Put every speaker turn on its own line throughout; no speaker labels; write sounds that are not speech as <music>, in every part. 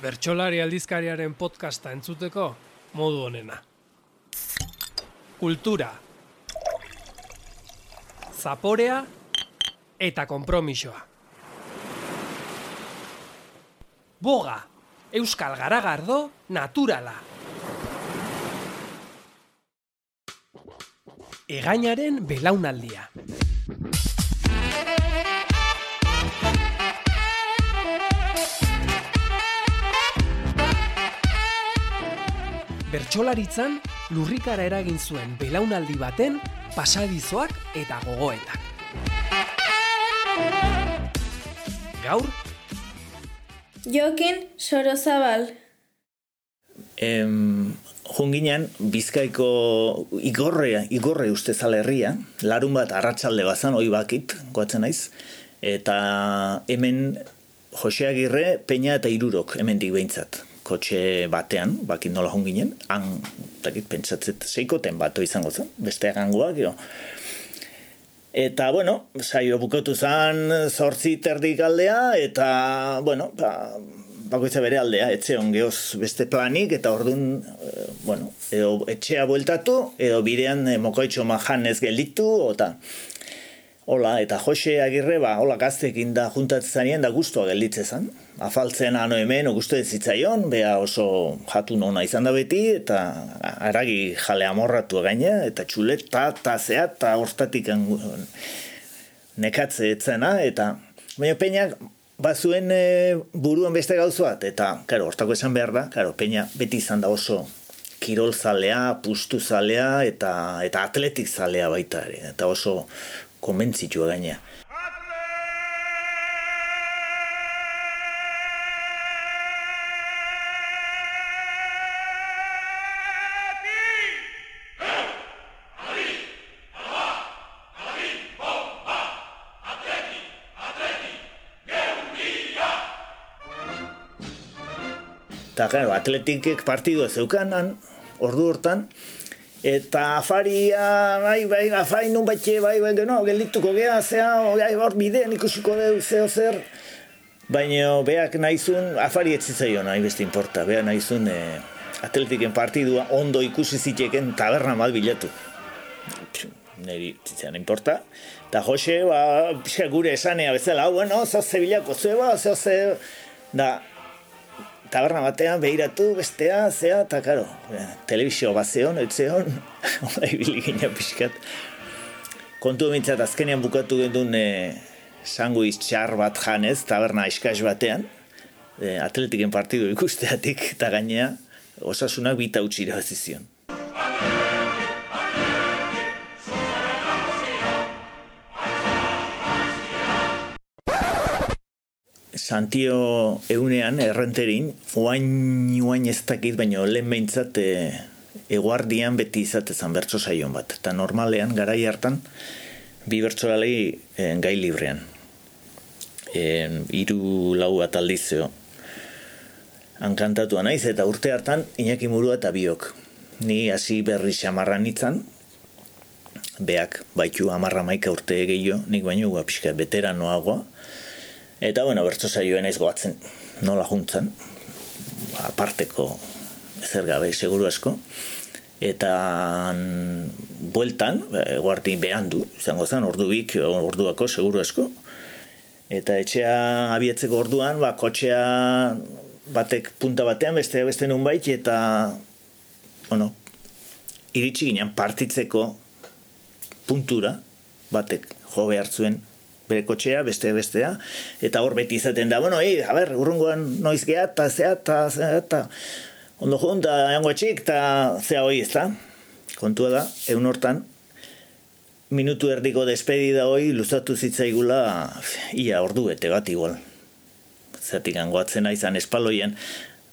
bertsolari aldizkariaren podcasta entzuteko modu honena. Kultura. Zaporea eta konpromisoa. Boga, Euskal Garagardo, naturala. Egainaren belaunaldia. Bertsolaritzan lurrikara eragin zuen belaunaldi baten pasadizoak eta gogoetak. Gaur,
Jokin Sorozabal.
Em, junginan, bizkaiko igorre, igorre uste herria, larun bat arratsalde bazan, oi bakit, goatzen naiz, eta hemen Jose Agirre, Peña eta Irurok, hemen dik behintzat, kotxe batean, bakit nola junginen, han, takit, pentsatzet, seikoten bato izango zen, beste agangoa, gero, Eta, bueno, saio bukatu zen zortzi terdik aldea, eta, bueno, ba, bakoitza bere aldea, etxe on geoz beste planik, eta orduan, e, bueno, edo etxea bueltatu, edo bidean e, mokoitxo majan ez gelitu, eta, hola, eta Jose Agirre, ba, hola gaztekin da juntatzen zanien, da guztua gelditze zen. Afaltzen ano hemen, gustu ez zitzaion, bea oso jatu nona izan da beti, eta aragi jale amorratu gaine, eta txuleta, eta zea, eta hortatik nekatze etzena, eta baina peinak bazuen e, buruan beste gauzu bat, eta, karo, hortako esan behar da, karo, peina beti izan da oso kirol zalea, pustu zalea, eta, eta atletik zalea baita ere, eta oso konbentzitua gainea. Eta, claro, atletikek partidu ez zeukanan, ordu hortan, eta afaria, bai, bai, afari nun batxe, bai, bai, no, geldituko gea, zea, bai, hor bidean ikusiko deu, zeo zer, baina beak nahizun, afari ez zitzaion, nahi beste importa, beak nahizun e, atletiken partidua ondo ikusi ziteken taberna mal bilatu. Neri zitzen importa. Eta Jose, ba, gure esanea bezala, bueno, zeo zebilako zueba, zeo ze, da, taberna batean behiratu bestea, zea, eta karo, telebizio bat zeon, etzeon, hori <laughs> biligina pixkat. Kontu emintzat azkenean bukatu gendun e, sanguiz txar bat janez, taberna eskaz batean, e, atletiken partidu ikusteatik eta gainea, osasunak bita utxira zizion. Santio eunean, errenterin, oain, oain ez dakit, baina lehen behintzat e, eguardian beti izatezan bertso saion bat. Eta normalean, garai hartan, bi bertso e, gai librean. E, iru lau bat aldizeo. Hankantatu naiz eta urte hartan, Iñaki Murua eta biok. Ni hasi berri xamarran itzan, beak baitu amarra maika urte gehiago, nik baino guapiska veteranoagoa, Eta, bueno, bertso saioen ez goatzen nola juntzen, aparteko zer gabe seguru asko. Eta bueltan, guardi behan du, izango zen, ordu bik, orduako seguru asko. Eta etxea abietzeko orduan, ba, kotxea batek punta batean, beste beste nun bait, eta, bueno, iritsi ginen partitzeko puntura, batek jo behar zuen bere kotxea, beste bestea, eta hor beti izaten da, bueno, ei, a ber, urrungoan noiz geha, eta zea, eta zea, eta ondo junta, eango txik, eta zea hoi, ez da? Kontua da, egun hortan, minutu erdiko despedida hoi, luzatu zitzaigula, ia ordu bete bat igual. Zatik angoatzen aizan espaloien,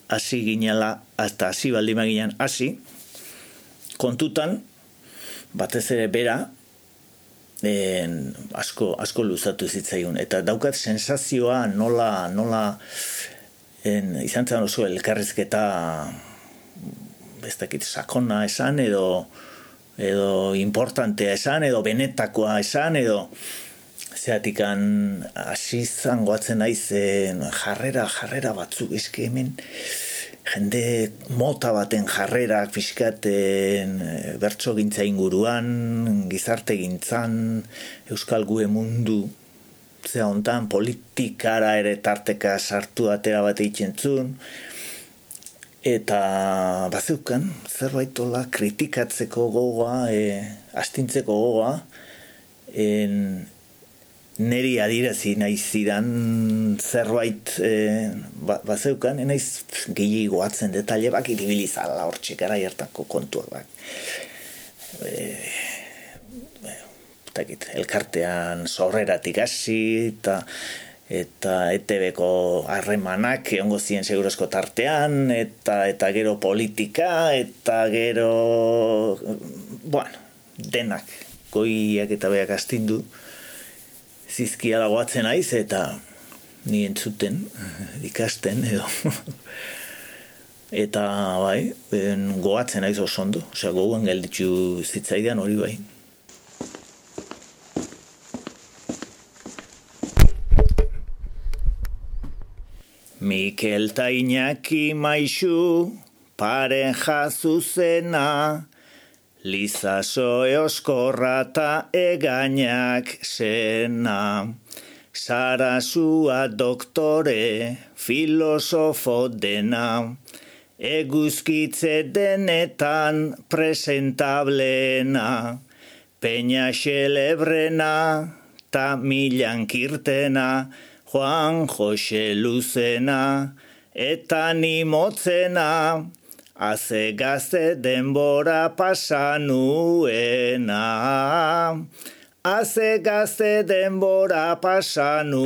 hasi ginela, hasta hasi baldima ginen, hasi, kontutan, batez ere bera, en, asko, asko luzatu zitzaigun. Eta daukat sensazioa nola, nola en, izan zen oso elkarrizketa bestakit sakona esan edo edo importantea esan edo benetakoa esan edo zeatikan hasi zangoatzen naiz jarrera, jarrera batzuk eske hemen jende mota baten jarrerak fiskaten bertso gintza inguruan, gizarte gintzan, euskal gue mundu, zea hontan politikara ere tarteka sartu atera bat zuen, eta bazeukan zerbait ola kritikatzeko gogoa, e, astintzeko gogoa, en, neri adirazi nahi zidan zerbait e, ba, bazeukan, enaiz gehi goatzen detaile bak iribilizala hor txekara jartako kontuak bak. E, elkartean sorreratik hasi eta eta ETB-ko harremanak egongo ziren segurazko tartean eta eta gero politika eta gero bueno, denak goiak eta beak astindu zizkia dagoatzen aiz eta ni entzuten ikasten edo. Eta bai ben, goatzen aiz oso ondo osea goguan gelditzu zitzaidan hori bai. Mikel ta Iñaki maixu paren jazuzena Lizaso eoskorra ta egainak sena. Sarasua doktore filosofo dena. Eguzkitze denetan presentablena. Peña xelebrena ta milan Juan Jose Luzena eta ni haze gazte denbora pasanuena. Haze gazte denbora pasanuena.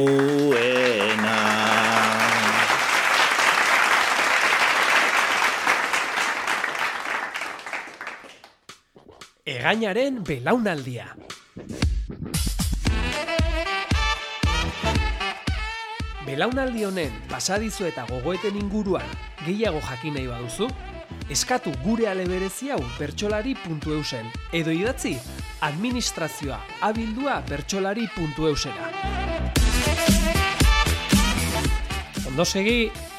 Egainaren belaunaldia. Belaunaldi honen pasadizo eta gogoeten inguruan gehiago jakin nahi baduzu, eskatu gure aleberezi hau bertsolari.eusen edo idatzi administrazioa abildua bertsolari.eusera. Ondo segi!